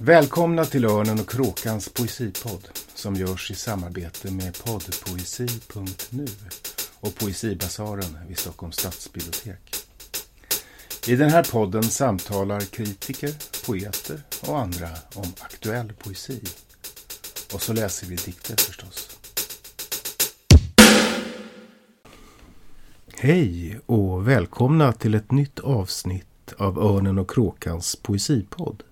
Välkomna till Örnen och Kråkans poesipodd som görs i samarbete med poddpoesi.nu och Poesibasaren vid Stockholms stadsbibliotek. I den här podden samtalar kritiker, poeter och andra om aktuell poesi. Och så läser vi dikter förstås. Hej och välkomna till ett nytt avsnitt av Örnen och Kråkans poesipodd.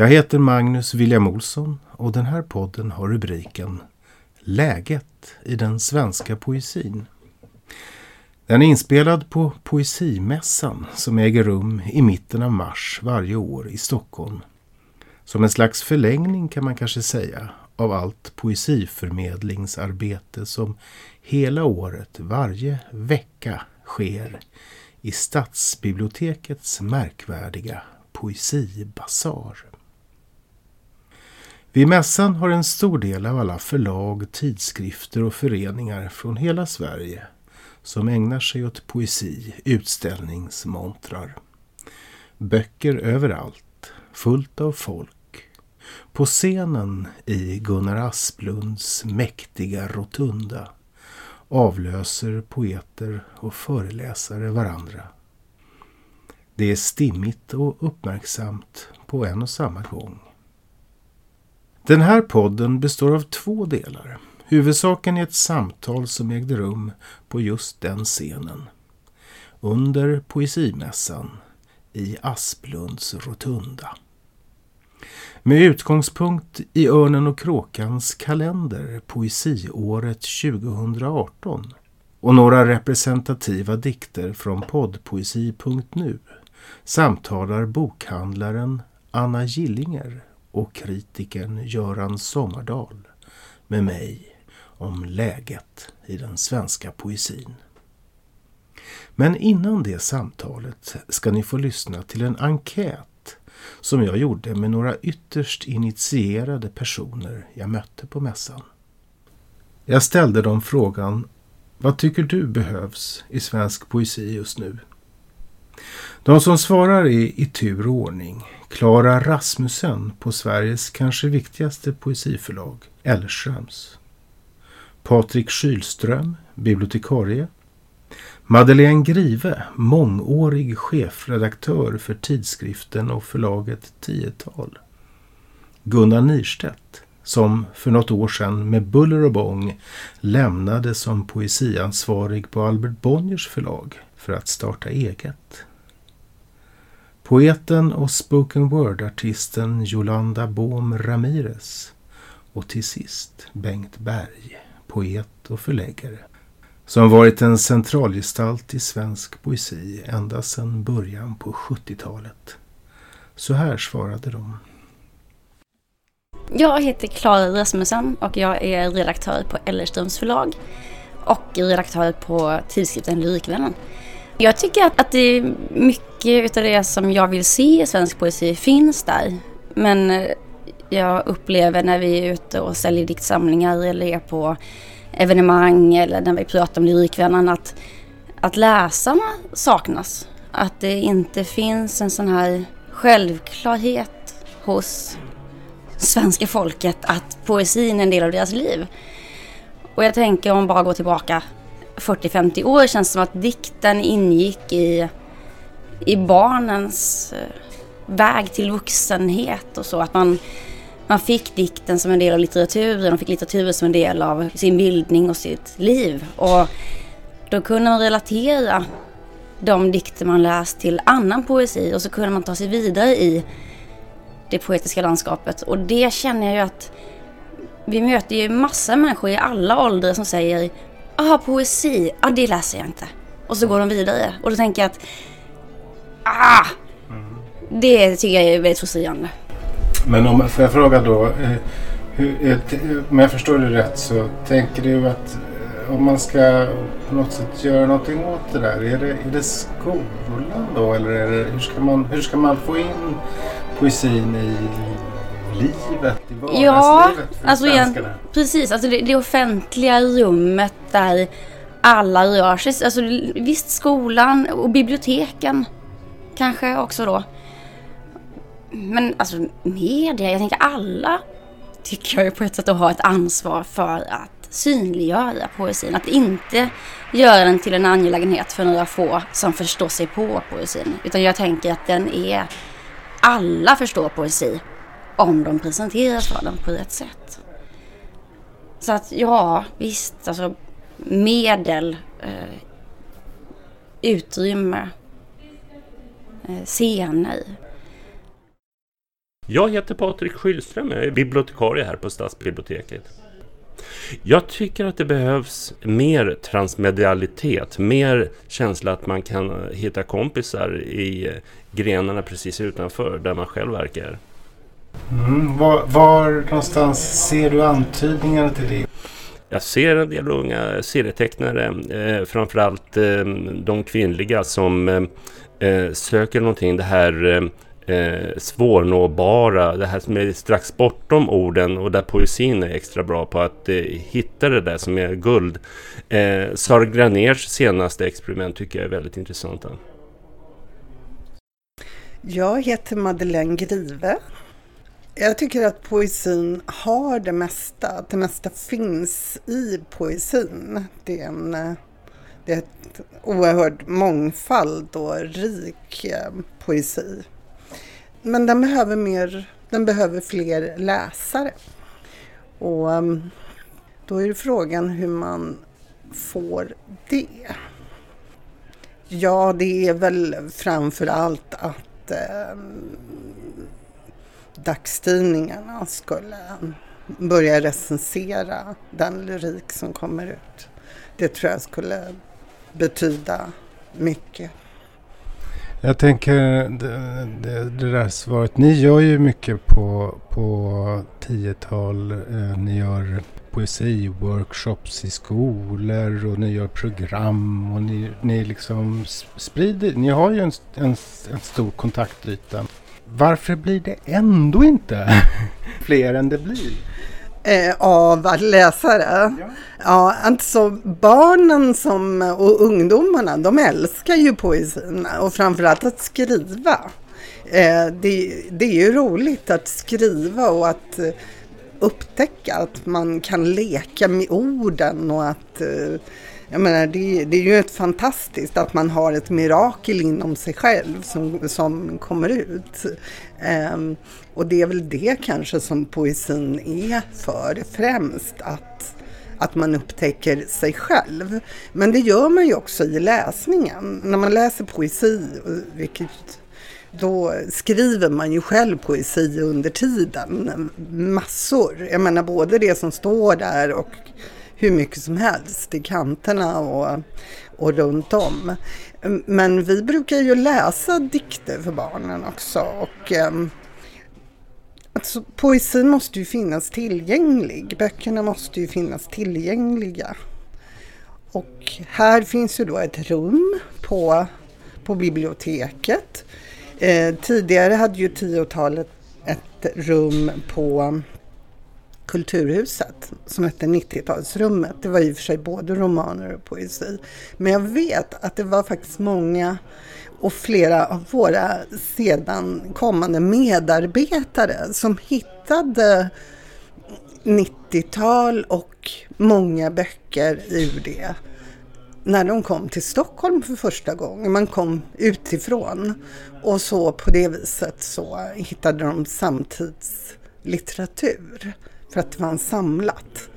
Jag heter Magnus William Olsson och den här podden har rubriken Läget i den svenska poesin. Den är inspelad på Poesimässan som äger rum i mitten av mars varje år i Stockholm. Som en slags förlängning kan man kanske säga av allt poesiförmedlingsarbete som hela året, varje vecka sker i Stadsbibliotekets märkvärdiga poesibasar. Vid mässan har en stor del av alla förlag, tidskrifter och föreningar från hela Sverige som ägnar sig åt poesi utställningsmontrar. Böcker överallt, fullt av folk. På scenen i Gunnar Asplunds mäktiga rotunda avlöser poeter och föreläsare varandra. Det är stimmigt och uppmärksamt på en och samma gång. Den här podden består av två delar. Huvudsaken är ett samtal som ägde rum på just den scenen. Under poesimässan i Asplunds rotunda. Med utgångspunkt i Örnen och kråkans kalender Poesiåret 2018 och några representativa dikter från poddpoesi.nu samtalar bokhandlaren Anna Gillinger och kritikern Göran Sommardal med mig om läget i den svenska poesin. Men innan det samtalet ska ni få lyssna till en enkät som jag gjorde med några ytterst initierade personer jag mötte på mässan. Jag ställde dem frågan Vad tycker du behövs i svensk poesi just nu? De som svarar är i tur och ordning Klara Rasmussen på Sveriges kanske viktigaste poesiförlag, Ellerströms. Patrik Kylström, bibliotekarie. Madeleine Grive, mångårig chefredaktör för tidskriften och förlaget Tiotal. Gunnar Nirstedt, som för något år sedan med buller och bång lämnade som poesiansvarig på Albert Bonniers förlag för att starta eget. Poeten och spoken word-artisten Jolanda Bohm Ramirez och till sist Bengt Berg, poet och förläggare som varit en centralgestalt i svensk poesi ända sedan början på 70-talet. Så här svarade de. Jag heter Klara Rasmussen och jag är redaktör på Ellerströms förlag och redaktör på tidskriften Lyrikvännen. Jag tycker att, att det är mycket av det som jag vill se i svensk poesi finns där. Men eh, jag upplever när vi är ute och säljer diktsamlingar eller är på evenemang eller när vi pratar om Lyrikvännen att, att läsarna saknas. Att det inte finns en sån här självklarhet hos svenska folket att poesin är en del av deras liv. Och jag tänker om bara går tillbaka 40-50 år känns det som att dikten ingick i, i barnens eh, väg till vuxenhet och så. Att man, man fick dikten som en del av litteraturen och fick litteraturen som en del av sin bildning och sitt liv. Och då kunde man relatera de dikter man läst till annan poesi och så kunde man ta sig vidare i det poetiska landskapet. Och det känner jag ju att vi möter ju massa människor i alla åldrar som säger ah poesi, ah det läser jag inte. Och så går de vidare. Och då tänker jag att, ah! Det tycker jag är väldigt frustrerande. Men om, får jag fråga då, eh, hur, eh, om jag förstår det rätt så tänker du att eh, om man ska på något sätt göra någonting åt det där, är det, är det skolan då eller är det, hur, ska man, hur ska man få in poesin i livet, i vardagslivet Ja, för alltså igen, svenskarna? precis. Alltså det, det offentliga rummet där alla rör sig. Alltså visst skolan och biblioteken kanske också då. Men alltså media, jag tänker alla tycker jag på ett sätt att ha ett ansvar för att synliggöra poesin. Att inte göra den till en angelägenhet för några få som förstår sig på poesin. Utan jag tänker att den är... Alla förstår poesi om de presenteras för dem på rätt sätt. Så att ja, visst, alltså medel, eh, utrymme, eh, scener. Jag heter Patrik Skylström, jag är bibliotekarie här på Stadsbiblioteket. Jag tycker att det behövs mer transmedialitet, mer känsla att man kan eh, hitta kompisar i eh, grenarna precis utanför där man själv verkar. Mm, var, var någonstans ser du antydningar till det? Jag ser en del unga serietecknare, eh, framförallt eh, de kvinnliga som eh, söker någonting, det här eh, svårnåbara, det här som är strax bortom orden och där poesin är extra bra på att eh, hitta det där som är guld. Eh, Sara Graners senaste experiment tycker jag är väldigt intressanta. Jag heter Madeleine Grive. Jag tycker att poesin har det mesta, att det mesta finns i poesin. Det är en det är ett oerhörd mångfald och rik eh, poesi. Men den behöver, mer, den behöver fler läsare. Och ehm, då är frågan hur man får det. Ja, det är väl framför allt att eh, dagstidningarna skulle börja recensera den lyrik som kommer ut. Det tror jag skulle betyda mycket. Jag tänker det, det, det, där svaret. Ni gör ju mycket på, på tiotal. Eh, ni gör poesiworkshops i skolor och ni gör program och ni, ni liksom sprider. Ni har ju en, en, en stor kontaktyta. Varför blir det ändå inte fler än det blir? eh, av läsare. Ja. ja, alltså barnen som, och ungdomarna, de älskar ju poesin och framförallt att skriva. Eh, det, det är ju roligt att skriva och att eh, upptäcka att man kan leka med orden och att eh, jag menar, det, det, är ju ett fantastiskt att man har ett mirakel inom sig själv som, som kommer ut. Um, och det är väl det kanske som poesin är för främst, att, att man upptäcker sig själv. Men det gör man ju också i läsningen. När man läser poesi, vilket då skriver man ju själv poesi under tiden. Massor. Jag menar både det som står där och hur mycket som helst i kanterna och, och runt om. Men vi brukar ju läsa dikter för barnen också. Och, ehm, alltså, poesin måste ju finnas tillgänglig. Böckerna måste ju finnas tillgängliga. Och här finns ju då ett rum på, på biblioteket. Eh, tidigare hade ju tiotalet ett rum på Kulturhuset som hette 90-talsrummet. Det var i och för sig både romaner och poesi. Men jag vet att det var faktiskt många och flera av våra sedan kommande medarbetare som hittade 90-tal och många böcker ur det när de kom till Stockholm för första gången. Man kom utifrån och så på det viset så hittade de samtidslitteratur för att det var samlat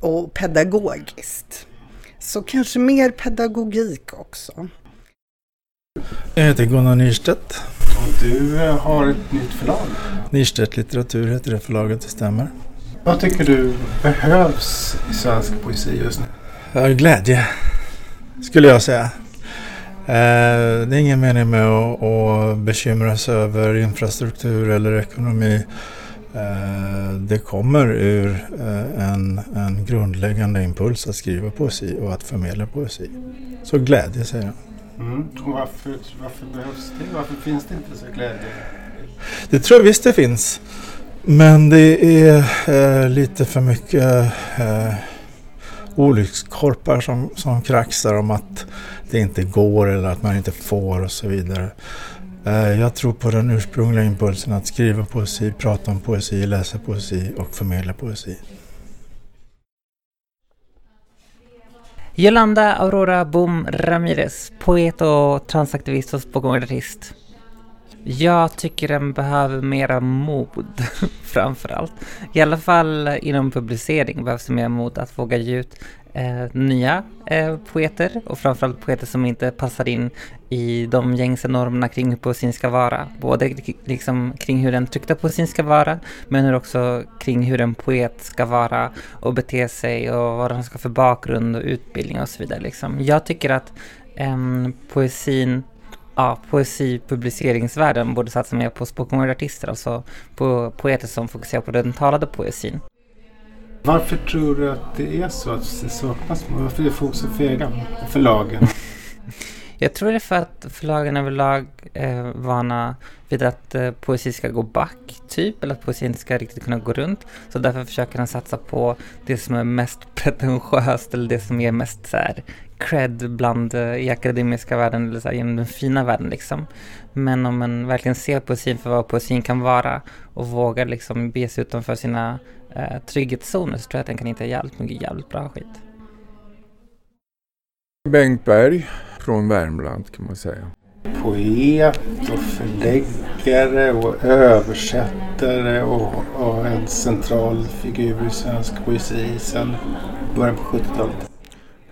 och pedagogiskt. Så kanske mer pedagogik också. Jag heter Gunnar Nyrstedt. Och du eh, har ett nytt förlag? Nyrstedt Litteratur heter det förlaget, det stämmer. Vad tycker du behövs i svensk poesi just nu? Ja, glädje, skulle jag säga. Eh, det är ingen mening med att bekymra sig över infrastruktur eller ekonomi det kommer ur eh, en, en grundläggande impuls att skriva poesi och att förmedla poesi. Så glädje säger jag. Mm. Och varför, varför behövs det? Varför finns det inte så glädje? Det tror jag visst det finns. Men det är eh, lite för mycket eh, olyckskorpar som, som kraxar om att det inte går eller att man inte får och så vidare. Eh, jag tror på den ursprungliga impulsen att skriva poesi, prata om poesi, läsa poesi och förmedla poesi. Yolanda Aurora Boom Ramirez, poet och transaktivist och spokenword-artist. Jag tycker den behöver mera mod, framförallt. I alla fall inom publicering behövs det mer mod att våga ge ut eh, nya eh, poeter och framförallt poeter som inte passar in i de gängse normerna kring hur poesin ska vara. Både liksom kring hur den tryckta poesin ska vara men också kring hur en poet ska vara och bete sig och vad den ska för bakgrund och utbildning och så vidare. Liksom. Jag tycker att eh, poesin ja, poesipubliceringsvärlden borde satsa mer på spoken word-artister, alltså på poeter som fokuserar på den talade poesin. Varför tror du att det är så att det saknas? Varför är folk så fega? Förlagen? Jag tror det är för att förlagen överlag är vana vid att eh, poesi ska gå back, typ, eller att poesin inte ska riktigt kunna gå runt. Så därför försöker han satsa på det som är mest pretentiöst eller det som ger mest så här, cred bland eh, i akademiska världen eller så här, genom den fina världen liksom. Men om man verkligen ser poesin för vad poesin kan vara och vågar liksom bege sig utanför sina eh, trygghetszoner så tror jag att den kan hitta jävligt mycket jävligt bra skit. Bengt Berg från Värmland kan man säga. Poet och förläggare och översättare och, och en central figur i svensk poesi sedan början på 70-talet.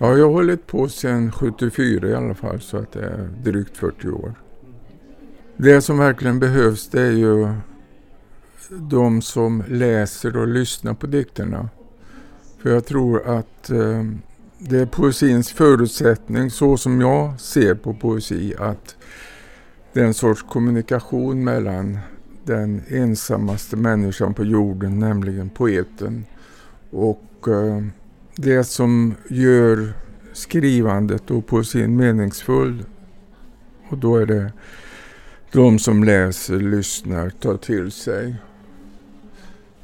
Ja, jag har hållit på sedan 74 i alla fall så att det är drygt 40 år. Det som verkligen behövs det är ju de som läser och lyssnar på dikterna. För jag tror att eh, det är poesins förutsättning, så som jag ser på poesi, att det är en sorts kommunikation mellan den ensammaste människan på jorden, nämligen poeten, och eh, det som gör skrivandet och poesin meningsfull. Och då är det de som läser, lyssnar, tar till sig.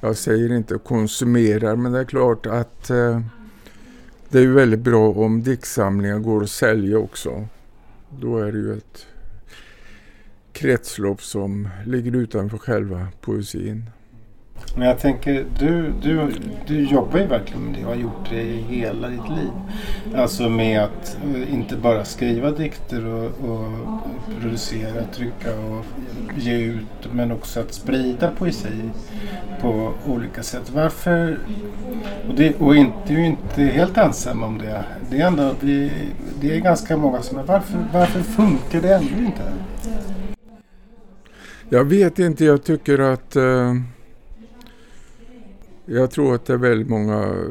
Jag säger inte konsumerar, men det är klart att eh, det är väldigt bra om diktsamlingar går att sälja också. Då är det ju ett kretslopp som ligger utanför själva poesin. Men jag tänker, du, du, du jobbar ju verkligen med det och har gjort det i hela ditt liv. Alltså med att eh, inte bara skriva dikter och, och producera, trycka och ge ut men också att sprida poesi på olika sätt. Varför, och, det, och inte, du är inte helt ensam om det. Det är, ändå, det, det är ganska många som är, varför, varför funkar det ändå inte? Jag vet inte, jag tycker att uh jag tror att det är väldigt många eh,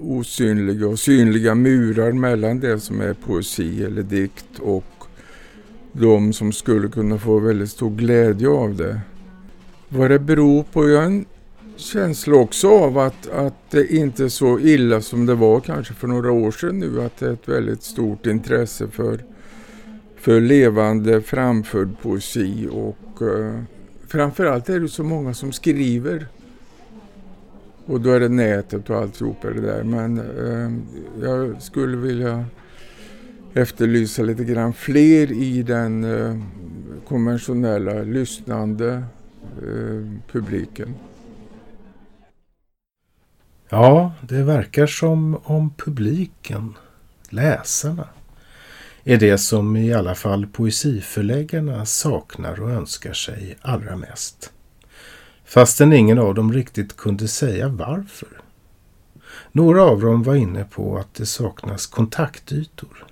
osynliga och synliga murar mellan det som är poesi eller dikt och de som skulle kunna få väldigt stor glädje av det. Vad det beror på, jag har en känsla också av att, att det inte är så illa som det var kanske för några år sedan nu, att det är ett väldigt stort intresse för, för levande framförd poesi och eh, framförallt är det så många som skriver och då är det nätet och alltihopa det där. Men eh, jag skulle vilja efterlysa lite grann fler i den eh, konventionella lyssnande eh, publiken. Ja, det verkar som om publiken, läsarna, är det som i alla fall poesiförläggarna saknar och önskar sig allra mest fastän ingen av dem riktigt kunde säga varför. Några av dem var inne på att det saknas kontaktytor.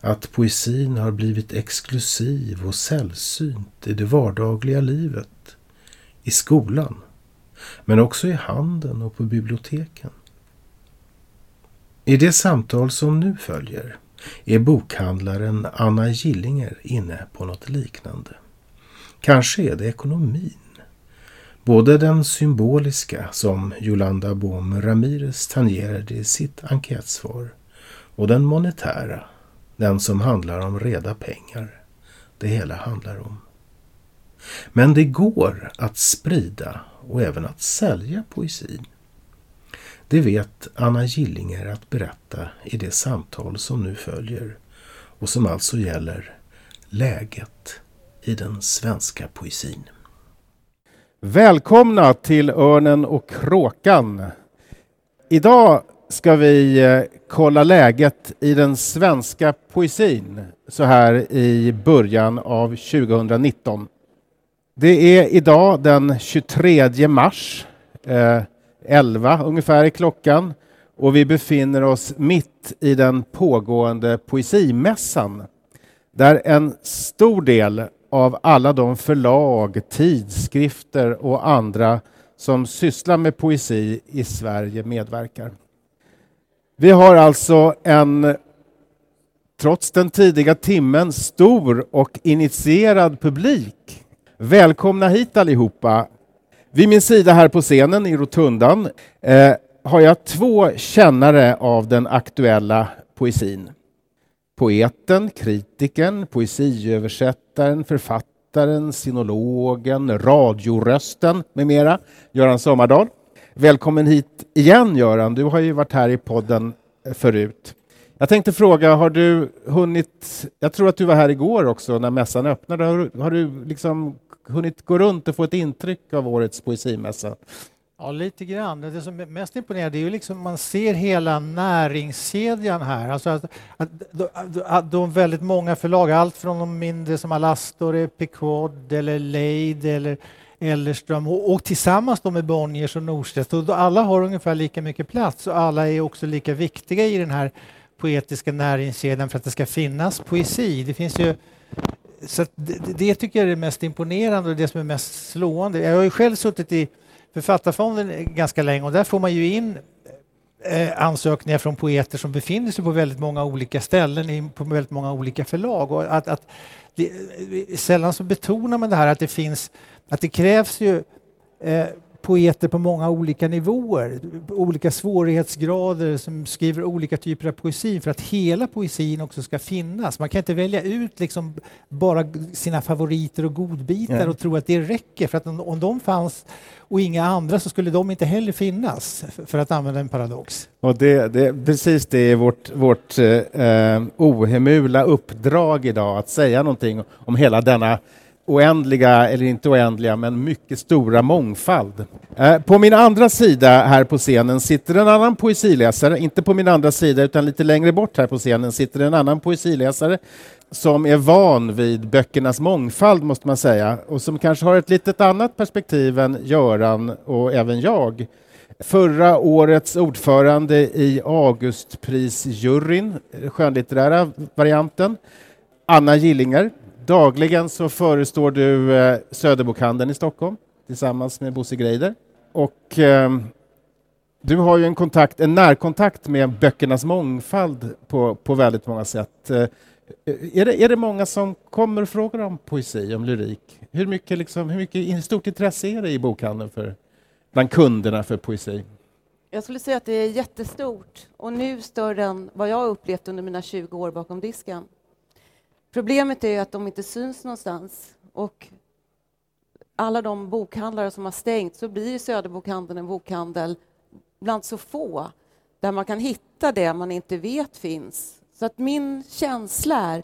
Att poesin har blivit exklusiv och sällsynt i det vardagliga livet. I skolan. Men också i handeln och på biblioteken. I det samtal som nu följer är bokhandlaren Anna Gillinger inne på något liknande. Kanske är det ekonomin Både den symboliska som Yolanda Bohm Ramirez tangerade i sitt enkätsvar och den monetära, den som handlar om reda pengar, det hela handlar om. Men det går att sprida och även att sälja poesin. Det vet Anna Gillinger att berätta i det samtal som nu följer och som alltså gäller läget i den svenska poesin. Välkomna till Örnen och kråkan. Idag ska vi eh, kolla läget i den svenska poesin så här i början av 2019. Det är idag den 23 mars, eh, 11 ungefär i klockan och vi befinner oss mitt i den pågående poesimässan där en stor del av alla de förlag, tidskrifter och andra som sysslar med poesi i Sverige medverkar. Vi har alltså en, trots den tidiga timmen, stor och initierad publik. Välkomna hit allihopa. Vid min sida här på scenen i rotundan eh, har jag två kännare av den aktuella poesin. Poeten, kritikern, poesiöversättaren, författaren, sinologen, radiorösten med mera, Göran Sommardahl. Välkommen hit igen Göran, du har ju varit här i podden förut. Jag tänkte fråga, har du hunnit, jag tror att du var här igår också när mässan öppnade, har, har du liksom hunnit gå runt och få ett intryck av årets poesimässa? Ja, lite grann. Det som är mest imponerande är ju liksom man ser hela näringskedjan här. Alltså att, att, att, att de väldigt många förlag, allt från de mindre som Alastor, Picard eller Leid eller Ellerström och, och tillsammans då med Bonniers och Norstedts. Alla har ungefär lika mycket plats och alla är också lika viktiga i den här poetiska näringskedjan för att det ska finnas poesi. Det finns ju så det, det, tycker jag är det mest imponerande och det som är mest slående. Jag har ju själv suttit i Författarfonden ganska länge och där får man ju in eh, ansökningar från poeter som befinner sig på väldigt många olika ställen, på väldigt många olika förlag. Och att, att det, eh, sällan så betonar man det här att det finns, att det krävs ju eh, poeter på många olika nivåer, olika svårighetsgrader som skriver olika typer av poesi för att hela poesin också ska finnas. Man kan inte välja ut liksom bara sina favoriter och godbitar och tro att det räcker för att om de fanns och inga andra så skulle de inte heller finnas, för att använda en paradox. Och det, det, precis det är vårt, vårt eh, ohemula uppdrag idag, att säga någonting om hela denna oändliga, eller inte oändliga, men mycket stora mångfald. Eh, på min andra sida här på scenen sitter en annan poesiläsare, inte på min andra sida utan lite längre bort här på scenen sitter en annan poesiläsare som är van vid böckernas mångfald måste man säga och som kanske har ett litet annat perspektiv än Göran och även jag. Förra årets ordförande i Augustprisjuryn, skönlitterära varianten, Anna Gillinger, Dagligen så förestår du eh, Söderbokhandeln i Stockholm tillsammans med Bosse Greider. Och eh, du har ju en, kontakt, en närkontakt med böckernas mångfald på, på väldigt många sätt. Eh, eh, är, det, är det många som kommer och frågar om poesi, om lyrik? Hur mycket, liksom, hur mycket stort intresse är det i bokhandeln för, bland kunderna för poesi? Jag skulle säga att det är jättestort och nu större än vad jag upplevt under mina 20 år bakom disken. Problemet är att de inte syns någonstans. Och alla de bokhandlare som har stängt så blir Söderbokhandeln en bokhandel bland så få där man kan hitta det man inte vet finns. Så att min känsla är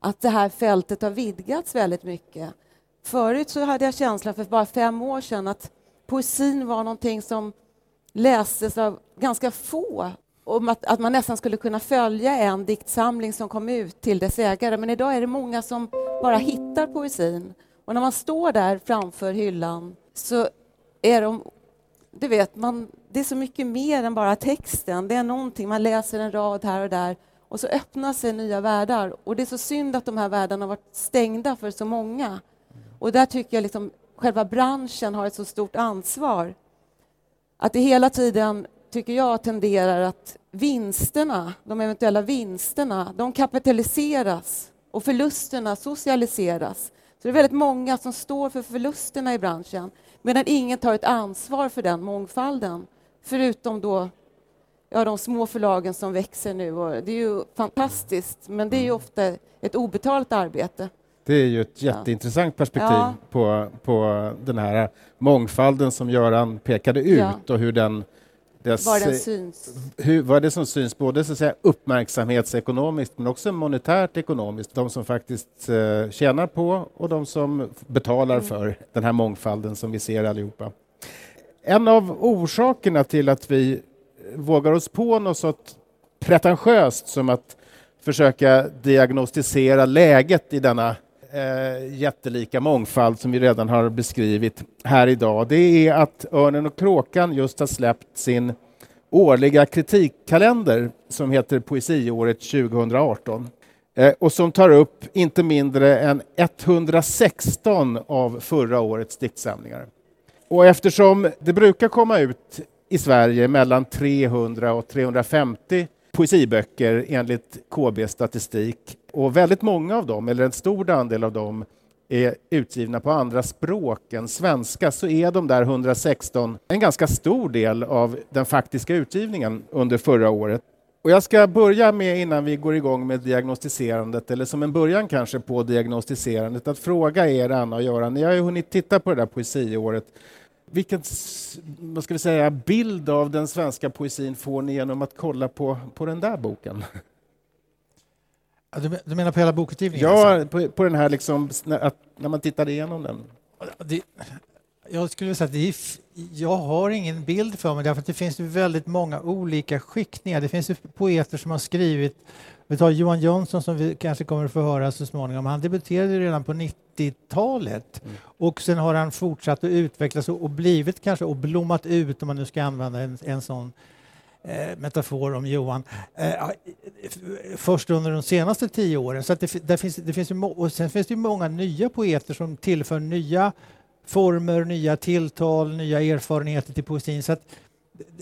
att det här fältet har vidgats väldigt mycket. Förut så hade jag känslan för bara fem år sedan att poesin var någonting som lästes av ganska få om att, att, man nästan skulle kunna följa en diktsamling som kom ut till dess ägare. Men idag är det många som bara hittar poesin. Och när man står där framför hyllan så är de... Du vet, man, det är så mycket mer än bara texten. Det är någonting, man läser en rad här och där och så öppnar sig nya världar. Och det är så synd att de här världarna har varit stängda för så många. Och där tycker jag liksom själva branschen har ett så stort ansvar. Att det hela tiden tycker jag, tenderar att vinsterna, de eventuella vinsterna, de kapitaliseras och förlusterna socialiseras. Så det är väldigt många som står för förlusterna i branschen medan ingen tar ett ansvar för den mångfalden. Förutom då ja, de små förlagen som växer nu. Och det är ju fantastiskt, men det är ju ofta ett obetalt arbete. Det är ju ett jätteintressant perspektiv ja. på, på den här mångfalden som Göran pekade ut ja. och hur den deras, Var den syns. hur, vad det som syns både så att säga, uppmärksamhetsekonomiskt men också monetärt ekonomiskt? De som faktiskt eh, tjänar på och de som betalar Mm. för den här mångfalden som vi ser allihopa. En av orsakerna till att vi vågar oss på något så pretentiöst som att försöka diagnostisera läget i denna eh, jättelika mångfald som vi redan har beskrivit här idag, det är att Örnen och kråkan just har släppt sin årliga kritikkalender som heter Poesiåret 2018 eh, och som tar upp inte mindre än 116 av förra årets diktsamlingar. Och eftersom det brukar komma ut i Sverige mellan 300 och 350 poesiböcker enligt KB statistik och väldigt många av dem, eller en stor andel av dem, är utgivna på andra språk än svenska så är de där 116 en ganska stor del av den faktiska utgivningen under förra året. Och jag ska börja med, innan vi går igång med diagnostiserandet, eller som en början kanske på diagnostiserandet, att fråga er, Anna och Göran, ni har ju hunnit titta på det där poesiåret. Vilken vad ska vi säga, bild av den svenska poesin får ni genom att kolla på, på den där boken? Du, du menar på hela bokutgivningen? Ja, alltså? på, på den här liksom, när, när man tittar igenom den. Det, jag skulle säga att det är, jag har ingen bild för mig därför att det finns väldigt många olika skiktningar. Det finns poeter som har skrivit, vi tar Johan Jönsson som vi kanske kommer att få höra så småningom. Han debuterade redan på 90-talet och sen har han fortsatt att utvecklas och, och blivit kanske och blommat ut om man nu ska använda en, en sån eh, metafor om Johan, eh, eh, först under de senaste tio åren. Så att det, där finns, det finns ju, och sen finns det många nya poeter som tillför nya former, nya tilltal, nya erfarenheter till poesin. Så att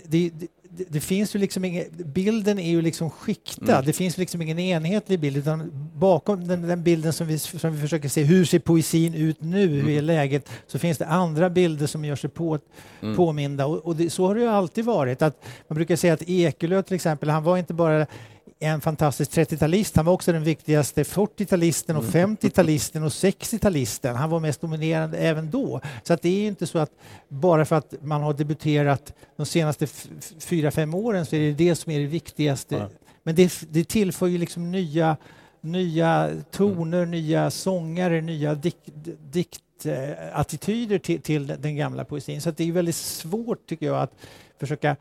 det, det, det, det finns ju liksom ingen, bilden är ju liksom skiktad. Mm. Det finns liksom ingen enhetlig bild utan bakom den, den bilden som vi, som vi försöker se, hur ser poesin ut nu, hur är läget, så finns det andra bilder som gör sig på, Mm. påminda. Och, och det, så har det ju alltid varit. Att man brukar säga att Ekelöf till exempel, han var inte bara en fantastisk 30-talist, han var också den viktigaste 40-talisten och 50-talisten och 60-talisten. Han var mest dominerande även då. Så att det är inte så att bara för att man har debuterat de senaste fyra, fem åren så är det det som är det viktigaste. Ja. Men det, det tillför ju liksom nya, nya toner, nya sångare, nya dikt, diktattityder till, till den gamla poesin. Så det är väldigt svårt tycker jag att försöka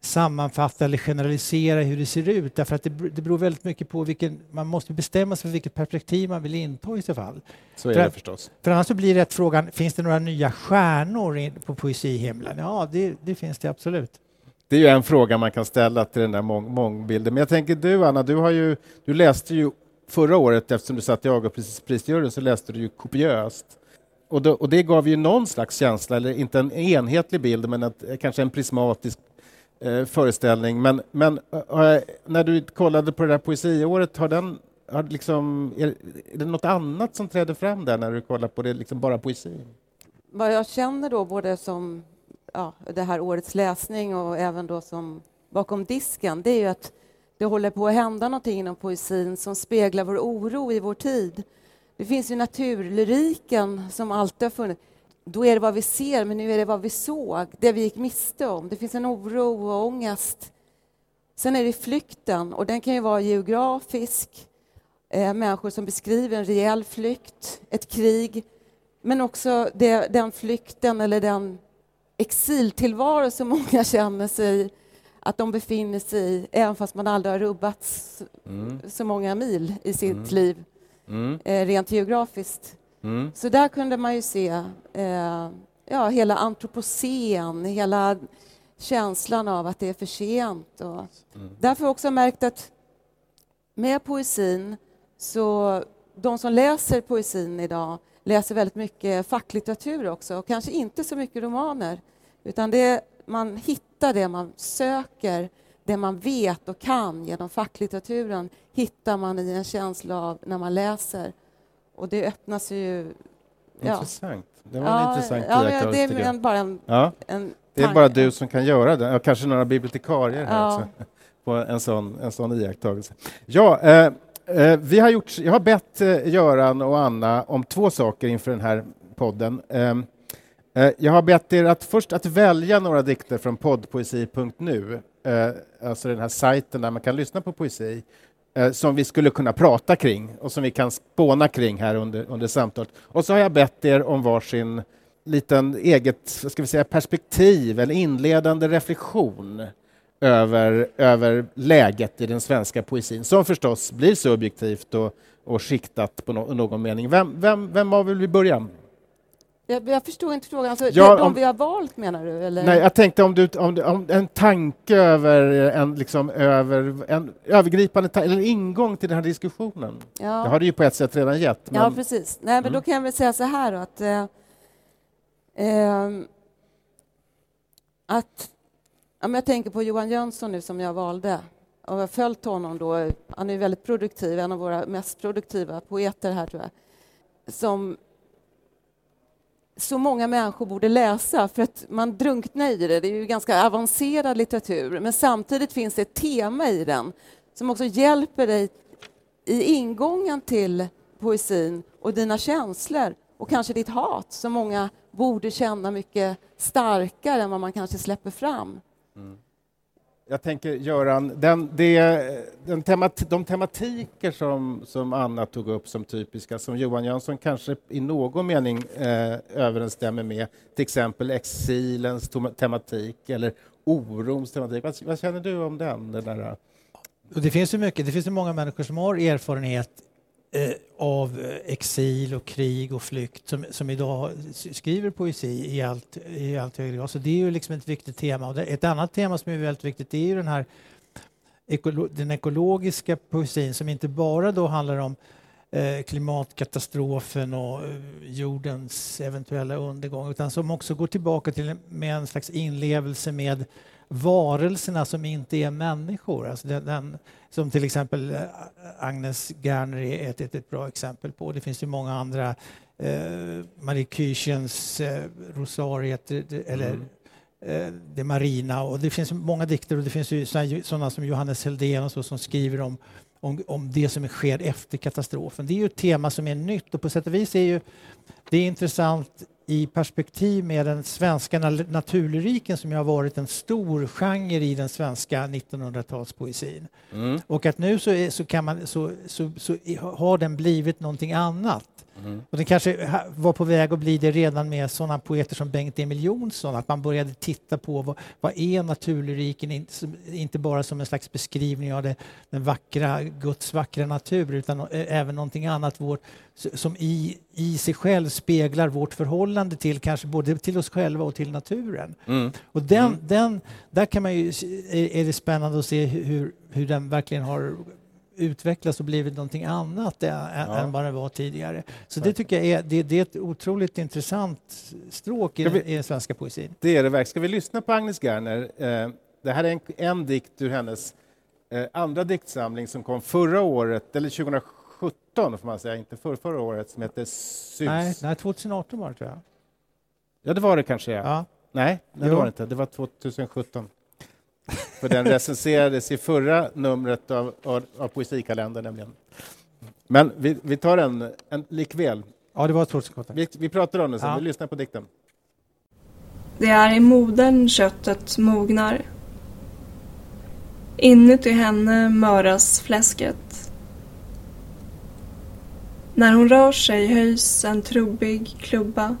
sammanfatta eller generalisera hur det ser ut därför att det, det beror väldigt mycket på vilken, man måste bestämma sig för vilket perspektiv man vill inta i så fall. Så är För- det förstås. För annars så blir det frågan, finns det några nya stjärnor in- på poesihimlen? Ja, det, det finns det absolut. Det är ju en fråga man kan ställa till den där mång mångbilden. Men jag tänker du, Anna, du, har ju, du läste ju förra året, eftersom du satt i Augustprisjuryn, så läste du ju kopiöst. Och, då, och det gav ju någon slags känsla, eller inte en enhetlig bild, men att, kanske en prismatisk eh, föreställning. Men, men eh, när du kollade på det där poesiåret, har den, har liksom, är, är det något annat som träder fram där när du kollar på det, liksom bara poesi? Vad jag känner då, både som ja, det här årets läsning och även då som bakom disken, det är ju att det håller på att hända någonting inom poesin som speglar vår oro i vår tid. Det finns ju naturlyriken som alltid har funnits. Då är det vad vi ser, men nu är det vad vi såg, det vi gick miste om. Det finns en oro och ångest. Sen är det flykten, och den kan ju vara geografisk. Eh, människor som beskriver en rejäl flykt, ett krig, men också det, den flykten eller den exiltillvaro som många känner sig att de befinner sig i, även fast man aldrig har rubbats Mm. så många mil i sitt Mm. liv, Mm. eh, rent geografiskt. Mm. Så där kunde man ju se eh, ja, hela antropocen, hela känslan av att det är för sent. Och Mm. Därför har jag också märkt att med poesin, så de som läser poesin idag läser väldigt mycket facklitteratur också, och kanske inte så mycket romaner, utan det, man hittar det man söker, det man vet och kan genom facklitteraturen hittar man i en känsla av när man läser. Och det öppnas ju... Ja. Intressant. Det var en intressant ja, iakttagelse, Det är en, bara en, Ja. en Det är bara du som kan göra det, ja, kanske några bibliotekarier här Ja. också, på en sån, en sån iakttagelse. Ja, eh, eh, vi har gjort, jag har bett eh, Göran och Anna om två saker inför den här podden. Eh, Eh, jag har bett er att först att välja några dikter från poddpoesi.nu, alltså den här sajten där man kan lyssna på poesi, eh, som vi skulle kunna prata kring och som vi kan spåna kring här under, under samtalet. Och så har jag bett er om varsin liten eget ska vi säga, perspektiv, eller inledande reflektion över, över läget i den svenska poesin, som förstås blir subjektivt och, och skiktat på no någon mening. Vem, vem, vem av vill vi börja? Jag, jag förstår inte frågan. Alltså, Ja, om- vi har valt menar du? Eller? Nej, jag tänkte om, du, om, om en tanke över en, liksom, över, en övergripande ta- eller ingång till den här diskussionen. ja. Det har du ju på ett sätt redan gett. Men, Ja, precis. Nej, men då kan jag väl säga så här då, att, eh, ehm, att men jag tänker på Johan Jönsson nu som jag valde och jag har följt honom då. Han är väldigt produktiv, en av våra mest produktiva poeter här tror jag. Som så många människor borde läsa för att man drunknar i det. Det är ju ganska avancerad litteratur men samtidigt finns det ett tema i den som också hjälper dig i ingången till poesin och dina känslor och kanske ditt hat som många borde känna mycket starkare än vad man kanske släpper fram. Mm. Jag tänker, Göran, den, det, den temat, de tematiker som, som Anna tog upp som typiska, som Johan Jönsson kanske i någon mening eh, överensstämmer med, till exempel exilens tematik eller orons tematik. Vad, vad känner du om den? den där, Och det finns ju mycket, det finns ju många människor som har erfarenhet Eh, av eh, exil och krig och flykt som, som idag skriver poesi i allt, i allt högre grad. Så det är ju liksom ett viktigt tema. Och det, ett annat tema som är väldigt viktigt det är ju den här ekolo, den ekologiska poesin som inte bara då handlar om eh, klimatkatastrofen och eh, jordens eventuella undergång utan som också går tillbaka till en- med en slags inlevelse med varelserna som inte är människor. Alltså den, den, som till exempel eh, Agnes Gerner är ett, ett, ett bra exempel på. Det finns ju många andra. Eh, Marie Küchens eh, Rosariet eller Mm. eh, Det Marina och det finns många dikter och det finns ju sådana som Johannes Heldén och så som skriver om om, om det som sker efter katastrofen. Det är ju ett tema som är nytt och på sätt och vis är ju det är intressant i perspektiv med den svenska na- naturlyriken som ju har varit en stor genre i den svenska 1900-talspoesin. Mm. Och att nu så, är, så, kan man, så, så, så har den blivit någonting annat. Mm. Och den kanske var på väg att bli det redan med sådana poeter som Bengt Emil Jonsson, att man började titta på vad, vad är naturlyriken, inte, bara som en slags beskrivning av det, den vackra, Guds vackra natur, utan även någonting annat vårt, som i, i sig själv speglar vårt förhållande till kanske både till oss själva och till naturen. Mm. Och den, Mm. den, där kan man ju, är det spännande att se hur, hur den verkligen har utvecklats och blivit någonting annat än, Ja. än vad det var tidigare. Så det tycker jag är, det, det är ett otroligt intressant stråk i, vi- i den svenska poesin. Det är det verkligen. Ska vi lyssna på Agnes Gerner? Eh, det här är en, en dikt ur hennes eh, andra diktsamling som kom förra året, eller 2017 får man säga, inte för, förra året, som heter Sus. Nej, nej, 2018 var det tror jag. Ja, det var det kanske. Ja. Ja. Nej, nej det var det inte. Det var 2017. För den recenserades i förra numret av, av, av Poesikalendern nämligen. Men vi, vi tar en, en likväl. ja, det var 2017. Vi, vi pratar om den sen, Ja. vi lyssnar på dikten. Det är i modern köttet mognar. Inuti henne möras fläsket. När hon rör sig höjs en trubbig klubba.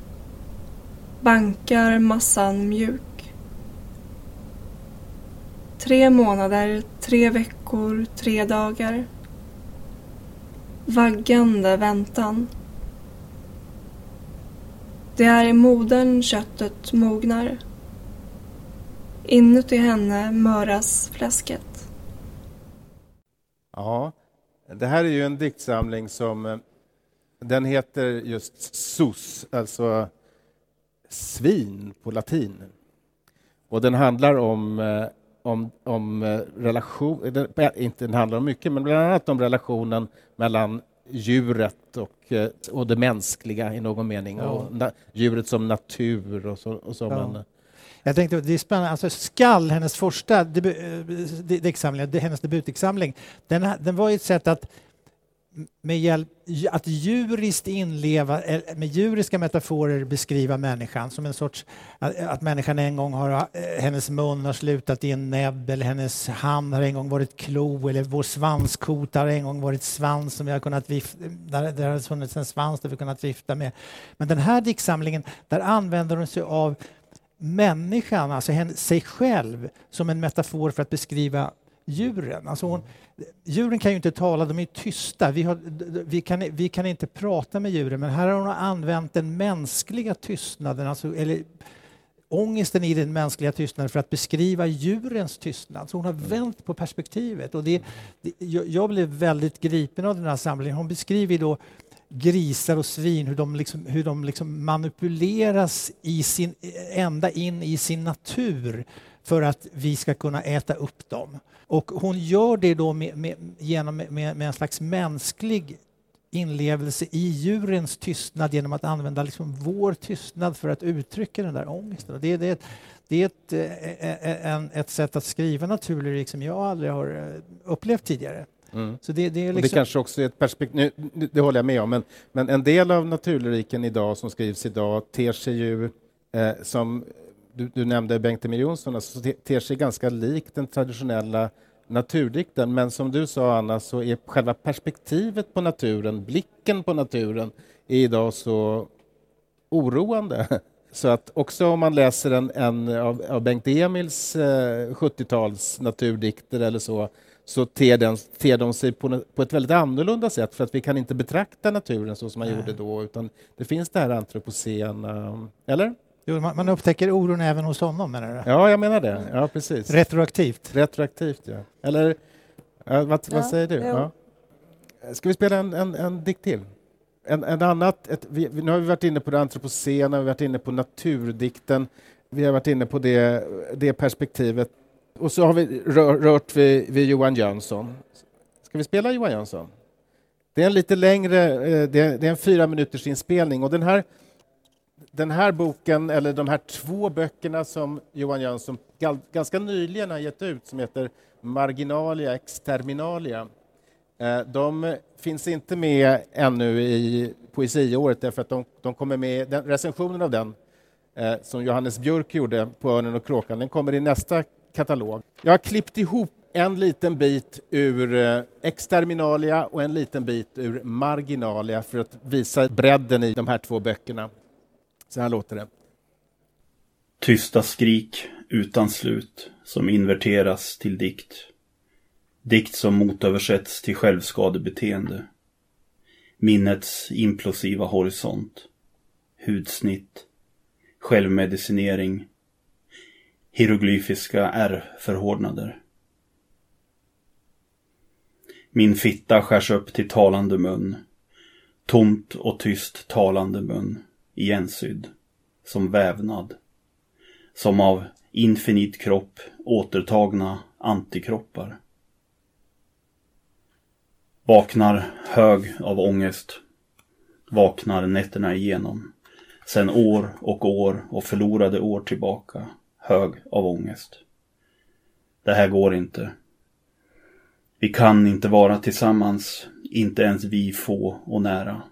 Bankar massan mjuk. Tre månader, tre veckor, tre dagar. Vaggande väntan. Det är i modern köttet mognar. Inuti henne möras fläsket. Ja, det här är ju en diktsamling som eh, den heter just sus, alltså svin på latin. Och den handlar om, eh, om, om eh, relation, eh, inte den handlar om mycket, men bland annat om relationen mellan djuret och, eh, och det mänskliga i någon mening. Ja. Och na, djuret som natur och så. Och så Ja. men, Jag tänkte, det är spännande, alltså Skall, hennes första debu- eh, diktsamling, det- hennes debutdiktsamling, den, den var ju ett sätt att med hjälp, att djuriskt inleva, eh, med djuriska metaforer beskriva människan som en sorts, att, att människan en gång har, eh, hennes mun har slutat i en näbb eller hennes hand har en gång varit klo eller vår svanskota har en gång varit svans som vi har kunnat vifta, där, där har funnits en svans där vi kunnat vifta med. Men den här diktsamlingen, där använder hon sig av människan, alltså sig själv, som en metafor för att beskriva djuren. Alltså hon, djuren kan ju inte tala, de är tysta. Vi, har, vi, kan, vi kan inte prata med djuren, men här har hon använt den mänskliga tystnaden, alltså, eller ångesten i den mänskliga tystnaden för att beskriva djurens tystnad. Så hon har vänt på perspektivet. Och det, det, jag blev väldigt gripen av den här samlingen. Hon beskriver då grisar och svin, hur de, liksom, hur de liksom manipuleras i sin, ända in i sin natur för att vi ska kunna äta upp dem. Och hon gör det då med, med, genom, med, med en slags mänsklig inlevelse i djurens tystnad genom att använda liksom vår tystnad för att uttrycka den där ångesten. Det, det, det är ett, eh, en, ett sätt att skriva naturlyrik som jag aldrig har eh, upplevt tidigare. Mm. Så det, det, är liksom... det kanske också är ett perspektiv, det håller jag med om, men, men en del av naturlyriken idag som skrivs idag ter sig ju eh, som du, du, nämnde Bengt Emil Jonsson, alltså, ter sig ganska lik den traditionella naturdikten. Men som du sa, Anna, så är själva perspektivet på naturen, blicken på naturen, är idag så oroande. Så att också om man läser en, en av, av Bengt Emils eh, 70-tals naturdikter eller så, så ter, den, ter de sig på, på, ett väldigt annorlunda sätt för att vi kan inte betrakta naturen så som man Nej. gjorde då, utan det finns det här antropocena, eller? Jo, man, man upptäcker oron även hos honom menar du? Ja, jag menar det. Ja, precis. Retroaktivt? Retroaktivt, ja. Eller ja, vad, ja, vad säger du? Ja. Ska vi spela en, en, en dikt till? En, en annat, ett, vi, nu har vi varit inne på det antropocena, vi har varit inne på naturdikten, vi har varit inne på det, det perspektivet. Och så har vi rör, rört vid, vid Johan Jönsson. Ska vi spela Johan Jönsson? Det är en lite längre, eh, det är, det är en fyra minuters inspelning och den här den här boken, eller de här två böckerna som Johan Jönsson ganska nyligen har gett ut som heter Marginalia exterminalia. Eh, de finns inte med ännu i poesiåret därför att de, de kommer med, den, recensionen av den eh, som Johannes Björk gjorde på Örnen och kråkan, den kommer i nästa katalog. Jag har klippt ihop en liten bit ur eh, exterminalia och en liten bit ur marginalia för att visa bredden i de här två böckerna. Så här låter det. Tysta skrik utan slut som inverteras till dikt. Dikt som motöversätts till självskadebeteende. Minnets implosiva horisont. Hudsnitt. Självmedicinering. Hieroglyfiska R-förhårdnader. Min fitta skärs upp till talande mun. Tomt och tyst talande mun igensydd, som vävnad, som av infinit kropp återtagna antikroppar. Vaknar hög av ångest, vaknar nätterna igenom, sen år och år och förlorade år tillbaka, hög av ångest. Det här går inte. Vi kan inte vara tillsammans, inte ens vi få och nära.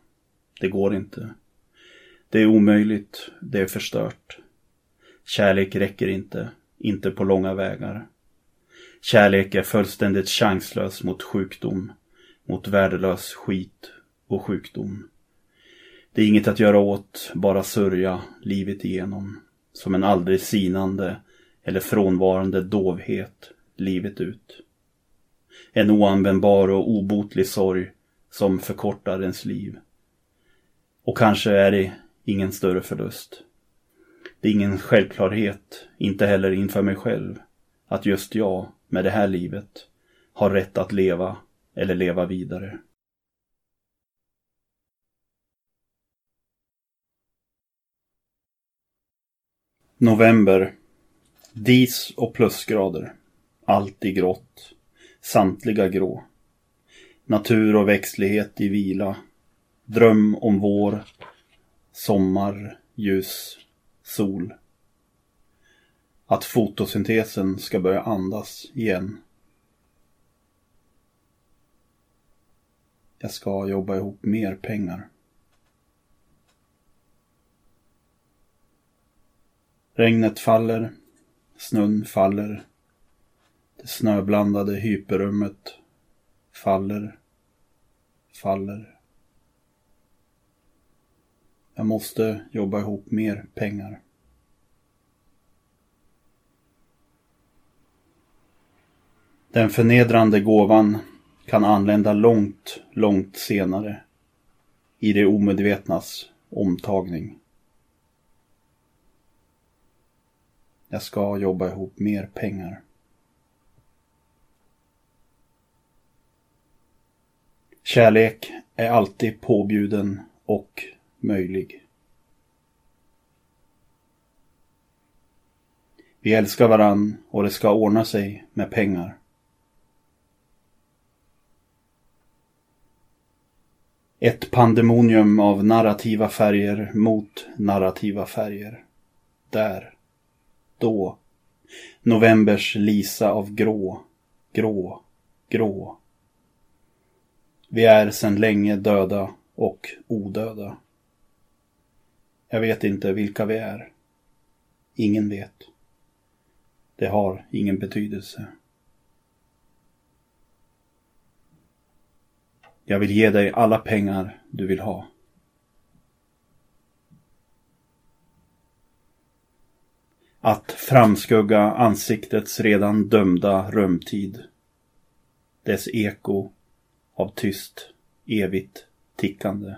Det går inte. Det är omöjligt, det är förstört. Kärlek räcker inte, inte på långa vägar. Kärlek är fullständigt chanslös mot sjukdom, mot värdelös skit och sjukdom. Det är inget att göra åt, bara sörja livet igenom. Som en aldrig sinande eller frånvarande dovhet livet ut. En oanvändbar och obotlig sorg som förkortar ens liv. Och kanske är det ingen större förlust. Det är ingen självklarhet, inte heller inför mig själv, att just jag, med det här livet, har rätt att leva eller leva vidare. November. Dis och plusgrader. Allt i grått. Samtliga grå. Natur och växtlighet i vila. Dröm om vår sommar, ljus, sol. Att fotosyntesen ska börja andas igen. Jag ska jobba ihop mer pengar. Regnet faller, snön faller. Det snöblandade hyperrummet faller, faller. Jag måste jobba ihop mer pengar. Den förnedrande gåvan kan anlända långt, långt senare i det omedvetnas omtagning. Jag ska jobba ihop mer pengar. Kärlek är alltid påbjuden och möjlig. Vi älskar varann och det ska ordna sig med pengar. Ett pandemonium av narrativa färger mot narrativa färger. Där. Då. Novembers Lisa av grå. Grå. Grå. Vi är sedan länge döda och odöda. Jag vet inte vilka vi är. Ingen vet. Det har ingen betydelse. Jag vill ge dig alla pengar du vill ha. Att framskugga ansiktets redan dömda rumtid. Dess eko av tyst, evigt tickande.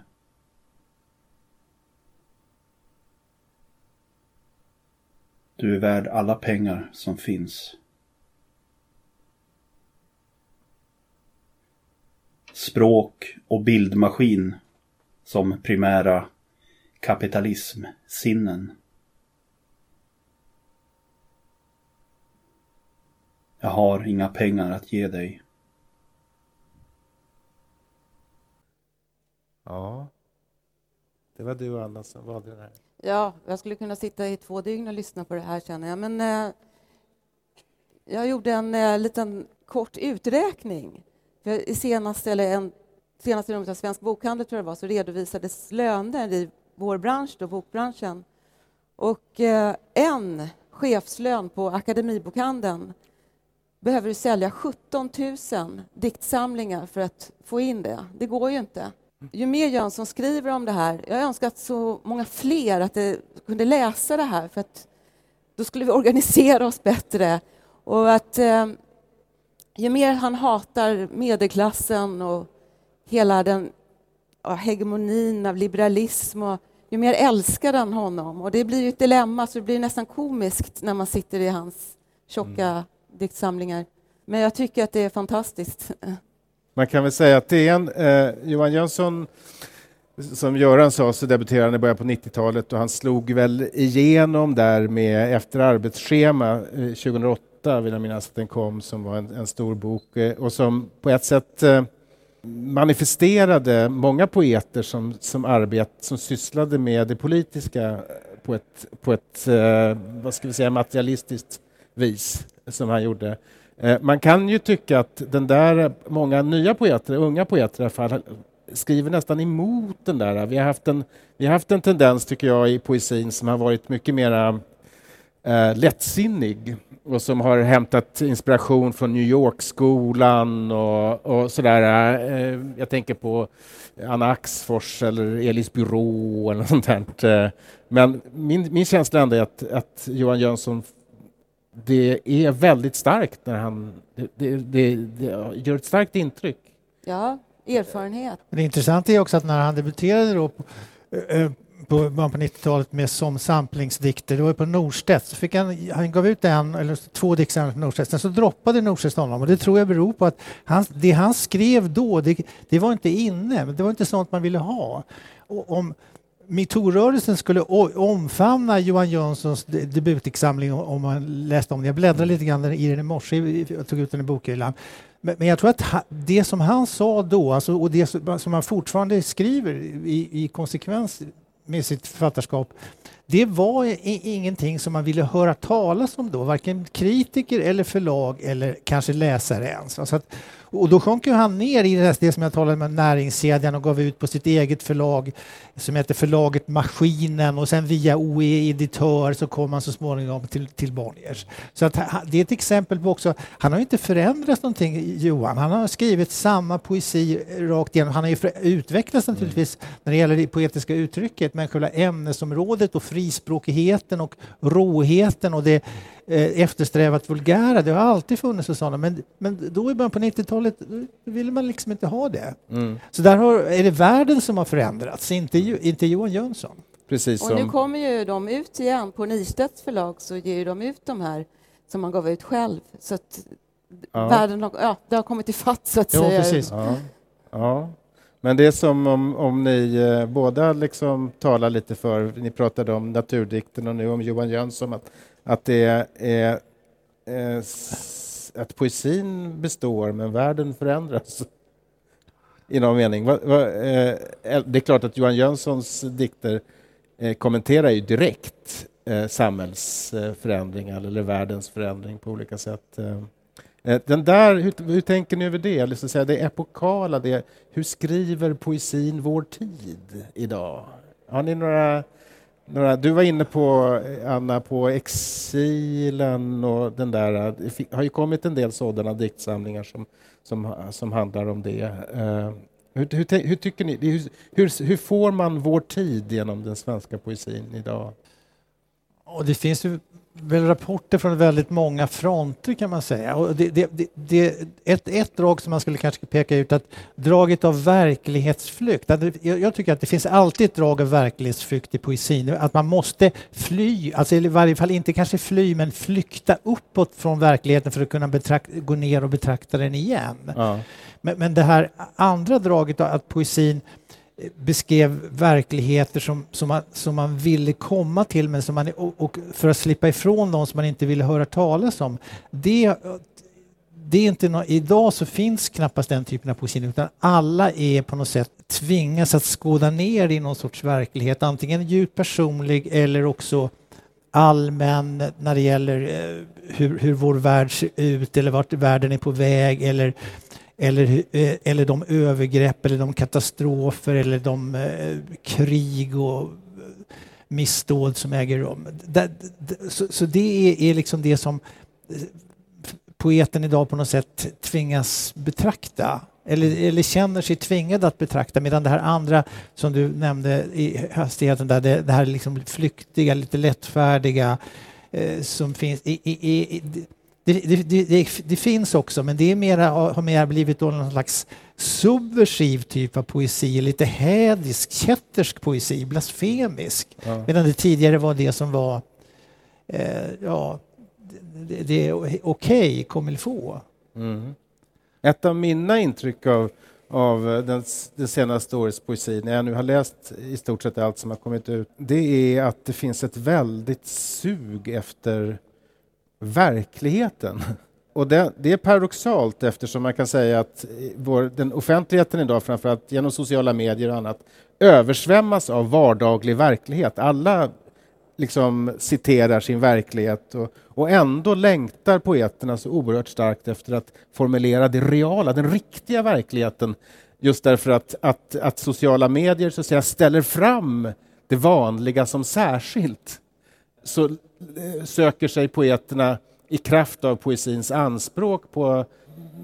Du är värd alla pengar som finns. språk och bildmaskin som primära kapitalismsinnen. Jag har inga pengar att ge dig. Ja, det var du Anna som valde det här. Ja, jag skulle kunna sitta i två dygn och lyssna på det här känner jag. Men eh, jag gjorde en eh, liten kort uträkning för I senaste, eller en, senaste numret av Svensk Bokhandel tror jag det var, så redovisades löner i vår bransch, då, bokbranschen. Och eh, en chefslön på Akademibokhandeln behöver du sälja 17 000 diktsamlingar för att få in det. Det går ju inte. Ju mer Jönsson skriver om det här, jag önskar att så många fler att det, kunde läsa det här för att då skulle vi organisera oss bättre och att eh, ju mer han hatar medelklassen och hela den ja, hegemonin av liberalism och ju mer älskar han honom. Och det blir ju ett dilemma, så det blir nästan komiskt när man sitter i hans tjocka mm. diktsamlingar. Men jag tycker att det är fantastiskt. Man kan väl säga att det är en... Eh, Johan Jönsson, som Göran sa, så debuterade han i början på 90-talet och han slog väl igenom där med Efter arbetsschema eh, 2008 vill jag minnas att den kom, som var en, en stor bok eh, och som på ett sätt eh, manifesterade många poeter som, som, arbet, som sysslade med det politiska på ett, på ett eh, vad ska vi säga, materialistiskt vis, som han gjorde. Eh, man kan ju tycka att den där, många nya poeter, unga poeter i alla fall, skriver nästan emot den där. Vi har haft en, vi har haft en tendens, tycker jag, i poesin som har varit mycket mer eh, lättsinnig och som har hämtat inspiration från New York-skolan och, och sådär. Eh, jag tänker på Anna Axfors eller Elis Byrå eller sånt där. Eh, men min, min känsla ändå är att, att Johan Jönsson det är väldigt starkt när han... Det, det, det, det gör ett starkt intryck. Ja, erfarenhet. Det intressanta är också att när han debuterade då eh, på början på 90-talet med som samplingsdikter. Det var på Norstedts. Så fick han, han gav ut en eller två dikter på Norstedts. Sen så droppade Norstedts honom och det tror jag beror på att han, det han skrev då, det, det var inte inne. Det var inte sånt man ville ha. Och om metoo-rörelsen skulle omfamna Johan Jönssons debutdiktsamling om man läste om den. Jag bläddrade lite grann i den i morse, jag tog ut den i bokhyllan. Men jag tror att det som han sa då, alltså, och det som han fortfarande skriver i, i konsekvens med sitt författarskap, det var ingenting som man ville höra talas om då, varken kritiker eller förlag eller kanske läsare ens. Alltså att, och då sjönk han ner i det, det som jag talade om, näringskedjan och gav ut på sitt eget förlag som heter förlaget Maskinen och sen via OE Editör så kom han så småningom till, till Bonniers. Så att, det är ett exempel på också, han har inte förändrats någonting Johan, han har skrivit samma poesi rakt igenom. Han har ju utvecklats naturligtvis mm. när det gäller det poetiska uttrycket men själva ämnesområdet och frispråkigheten och råheten och det eftersträvat vulgära. Det har alltid funnits sådana, men, men då i början på 90-talet ville man liksom inte ha det. Mm. Så där har, är det världen som har förändrats, inte, inte Johan Jönsson. Precis och nu kommer ju de ut igen. På Nistedts förlag så ger de ut de här som man gav ut själv. Så att ja. världen har, ja, det har kommit ifatt så att jo, säga. Precis. Ja. ja. Men det är som om, om ni eh, båda liksom talar lite för, ni pratade om naturdikten och nu om Johan Jönsson, att att det är eh, att poesin består men världen förändras i någon mening. Va, va, eh, det är klart att Johan Jönssons dikter eh, kommenterar ju direkt eh, samhällsförändringar eller världens förändring på olika sätt. Eh. Eh, den där, hur, hur, tänker ni över det? Liksom säga, det epokala, det, hur skriver poesin vår tid idag? Har ni några några, du var inne på, eh, Anna, på exilen och den där. Eh, det har ju kommit en del sådana diktsamlingar som, som, som handlar om det. Uh, hur, hur, hur, tycker ni? Hur, hur, hur, får man vår tid genom den svenska poesin idag? Och det finns ju väl rapporter från väldigt många fronter kan man säga. Och det, det, det, ett, ett drag som man skulle kanske peka ut att draget av verklighetsflykt. Jag, tycker att det finns alltid ett drag av verklighetsflykt i poesin. Att man måste fly, alltså i varje fall inte kanske fly men flykta uppåt från verkligheten för att kunna betrakta, gå ner och betrakta den igen. Ja. Men, men det här andra draget att poesin beskrev verkligheter som, som, man, som man ville komma till men som man, och, och för att slippa ifrån dem som man inte ville höra talas om. Det, det är inte no, idag så finns knappast den typen av poesi utan alla är på något sätt tvingas att skåda ner i någon sorts verklighet, antingen djupt personlig eller också allmän när det gäller eh, hur, hur vår värld ser ut eller vart världen är på väg eller eller, eh, eller de övergrepp eller de katastrofer eller de eh, krig och eh, missdåd som äger rum. Så, så det är, är liksom det som eh, poeten idag på något sätt tvingas betrakta eller, eller känner sig tvingad att betrakta medan det här andra som du nämnde i hastigheten där, det, det här liksom flyktiga, lite lättfärdiga eh, som finns i, i, i, det, det, det, det, finns också, men det är mera, har mer blivit någon slags subversiv typ av poesi, lite hädisk, kättersk poesi, blasfemisk. Ja. Medan det tidigare var det som var, eh, ja, det, det är okej, okay, comme faut. Mm. Ett av mina intryck av, av den, det senaste årets poesi, när jag nu har läst i stort sett allt som har kommit ut, det är att det finns ett väldigt sug efter verkligheten. Och det, det, är paradoxalt eftersom man kan säga att vår, den offentligheten idag, framförallt genom sociala medier och annat, översvämmas av vardaglig verklighet. Alla liksom citerar sin verklighet och, och ändå längtar poeterna så oerhört starkt efter att formulera det reala, den riktiga verkligheten. Just därför att, att, att sociala medier så att säga, ställer fram det vanliga som särskilt. Så Eh, söker sig poeterna i kraft av poesins anspråk på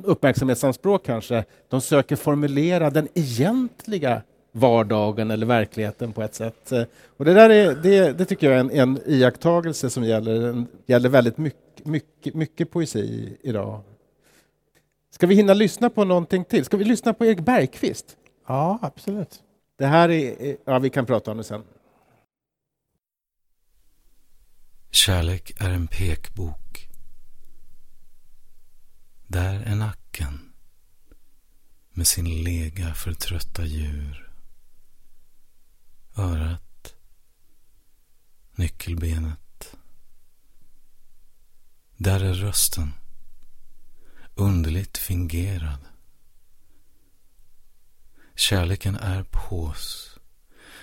uppmärksamhetsanspråk kanske, de söker formulera den egentliga vardagen eller verkligheten på ett sätt. Eh, och det där är, det, det tycker jag är en, en iakttagelse som gäller, gäller väldigt mycket, mycket, mycket poesi idag. Ska vi hinna lyssna på någonting till? Ska vi lyssna på Erik Bergqvist? Ja, absolut. Det här är, ja vi kan prata om det sen. Kärlek är en pekbok. Där är nacken med sin lega för trötta djur. Örat, nyckelbenet. Där är rösten, underligt fingerad. Kärleken är pås,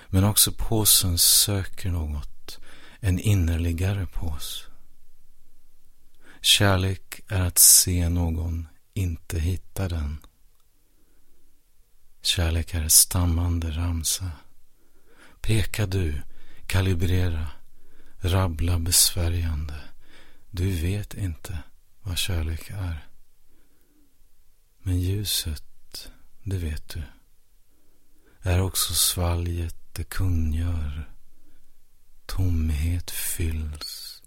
men också påsen söker något en innerligare på oss. Kärlek är att se någon inte hitta den. Kärlek är stammande ramsa. Peka du, kalibrera, rabbla besvärjande. Du vet inte vad kärlek är. Men ljuset, det vet du, är också svalget det kungör. Tomhet fylls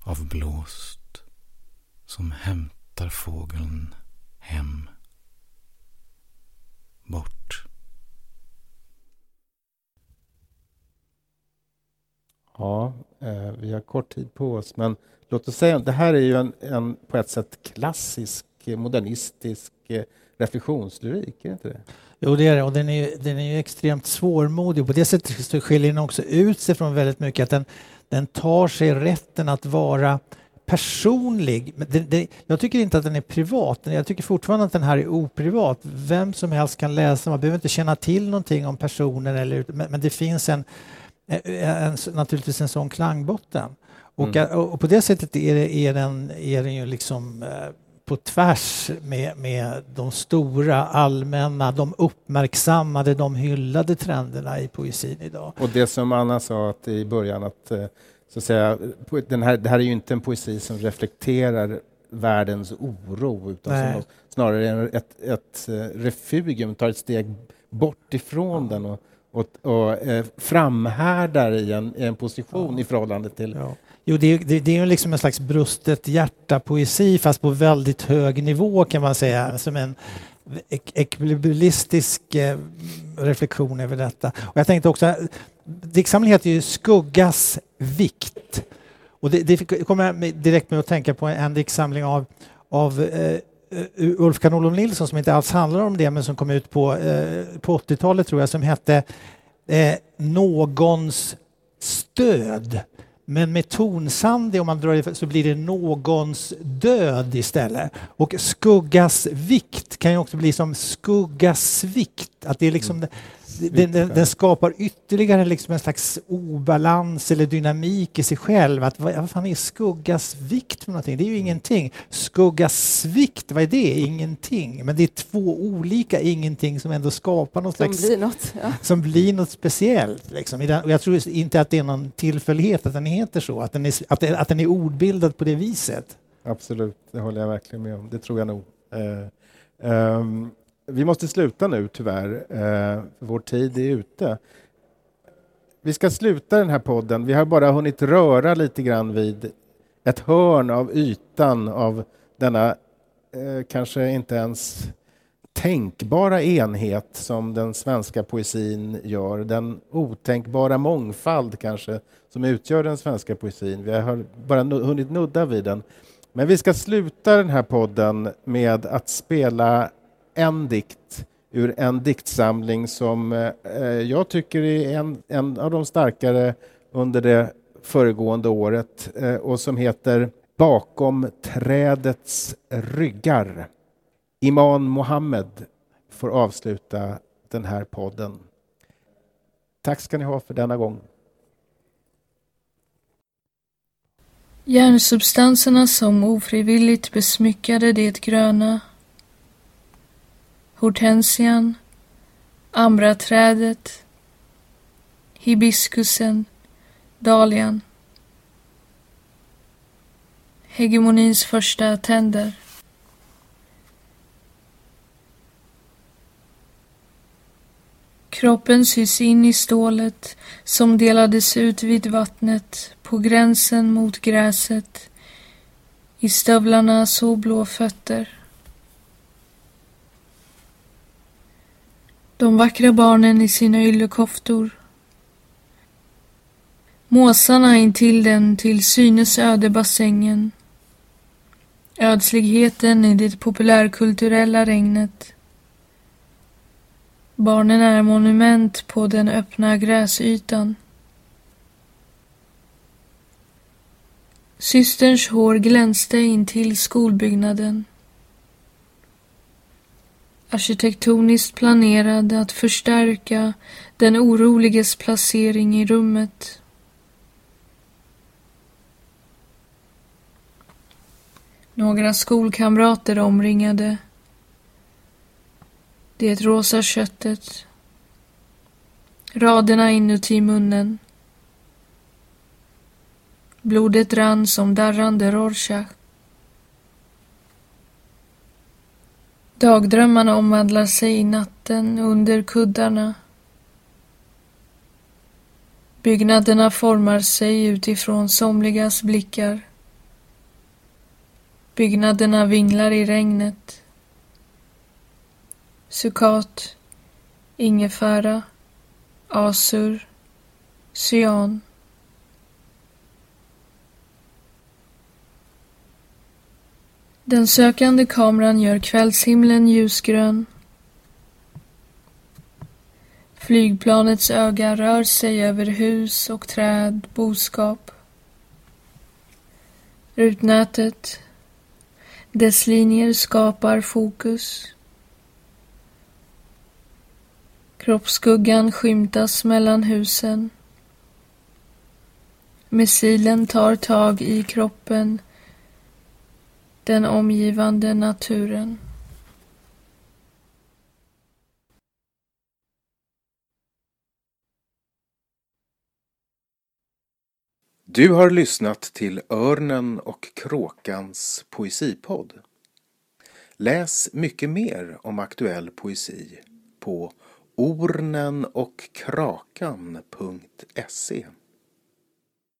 av blåst som hämtar fågeln hem. Bort. Ja, eh, vi har kort tid på oss, men låt oss säga det här är ju en, en på ett sätt klassisk eh, modernistisk eh, reflektionslyrik, är det inte det? Jo, det är det. Och den är, den är ju extremt svårmodig. På det sättet skiljer den också ut sig från väldigt mycket. Att den, den tar sig rätten att vara personlig. Men det, det, jag tycker inte att den är privat. Jag tycker fortfarande att den här är oprivat. Vem som helst kan läsa. Man behöver inte känna till någonting om personen. Eller, men, men det finns en, en, naturligtvis en sån klangbotten. Och, mm. och, på det sättet är, det, är, den, är den ju liksom eh, på tvärs med, med de stora, allmänna, de uppmärksammade, de hyllade trenderna i poesin idag. Och det som Anna sa att i början att, eh, så att säga, den här, det här är ju inte en poesi som reflekterar världens oro utan som snarare ett, ett eh, refugium, tar ett steg bort ifrån ja. den och, och, och eh, framhärdar i en, i en position ja. i förhållande till ja. Jo, det är, det, det är liksom en slags brustet hjärta-poesi fast på väldigt hög nivå kan man säga. Som en ek ekvilibristisk eh, reflektion över detta. Och jag tänkte också, diktsamlingen heter ju Skuggas vikt. Och det, det kommer direkt med att tänka på en diktsamling av, av eh, Ulf Kanolov Nilsson som inte alls handlar om det men som kom ut på, eh, på 80-talet tror jag som hette eh, Någons stöd. Men med tonsande, om man drar det, så blir det någons död istället. Och skuggas vikt kan ju också bli som skuggas vikt. Att det är liksom mm den, den, den, skapar ytterligare liksom en slags obalans eller dynamik i sig själv. Att, vad, vad fan är skuggasvikt för någonting? Det är ju ingenting. Skuggasvikt, vad är det? Ingenting. Men det är två olika ingenting som ändå skapar något som slags... Blir något, ja. Som blir något speciellt. Liksom. Och jag tror inte att det är någon tillfällighet att den heter så, att den är, att, den, att den är ordbildad på det viset. Absolut, det håller jag verkligen med om. Det tror jag nog. Uh, um, vi måste sluta nu tyvärr, eh, vår tid är ute. Vi ska sluta den här podden. Vi har bara hunnit röra lite grann vid ett hörn av ytan av denna eh, kanske inte ens tänkbara enhet som den svenska poesin gör. Den otänkbara mångfald kanske som utgör den svenska poesin. Vi har bara hunnit nudda vid den. Men vi ska sluta den här podden med att spela en dikt ur en diktsamling som eh, eh, jag tycker är en, en av de starkare under det föregående året eh, och som heter Bakom trädets ryggar. Iman Mohammed får avsluta den här podden. Tack ska ni ha för denna gång. Järnsubstanserna som ofrivilligt besmyckade det gröna hortensian, ambraträdet, hibiskusen, dahlian. Hegemonins första tänder. Kroppen sys in i stålet som delades ut vid vattnet på gränsen mot gräset i stövlarna så blå fötter. De vackra barnen i sina yllekoftor. Måsarna intill den till synes öde bassängen. Ödsligheten i det populärkulturella regnet. Barnen är monument på den öppna gräsytan. Systerns hår glänste intill skolbyggnaden arkitektoniskt planerade att förstärka den oroliges placering i rummet. Några skolkamrater omringade det rosa köttet, raderna inuti munnen. Blodet rann som darrande Rorschach. Dagdrömmarna omvandlar sig i natten under kuddarna. Byggnaderna formar sig utifrån somligas blickar. Byggnaderna vinglar i regnet. Sukat, ingefära, asur, cyan. Den sökande kameran gör kvällshimlen ljusgrön. Flygplanets öga rör sig över hus och träd, boskap. Rutnätet, dess linjer skapar fokus. Kroppsskuggan skymtas mellan husen. Missilen tar tag i kroppen den omgivande naturen. Du har lyssnat till Örnen och kråkans poesipodd. Läs mycket mer om aktuell poesi på ornenochkrakan.se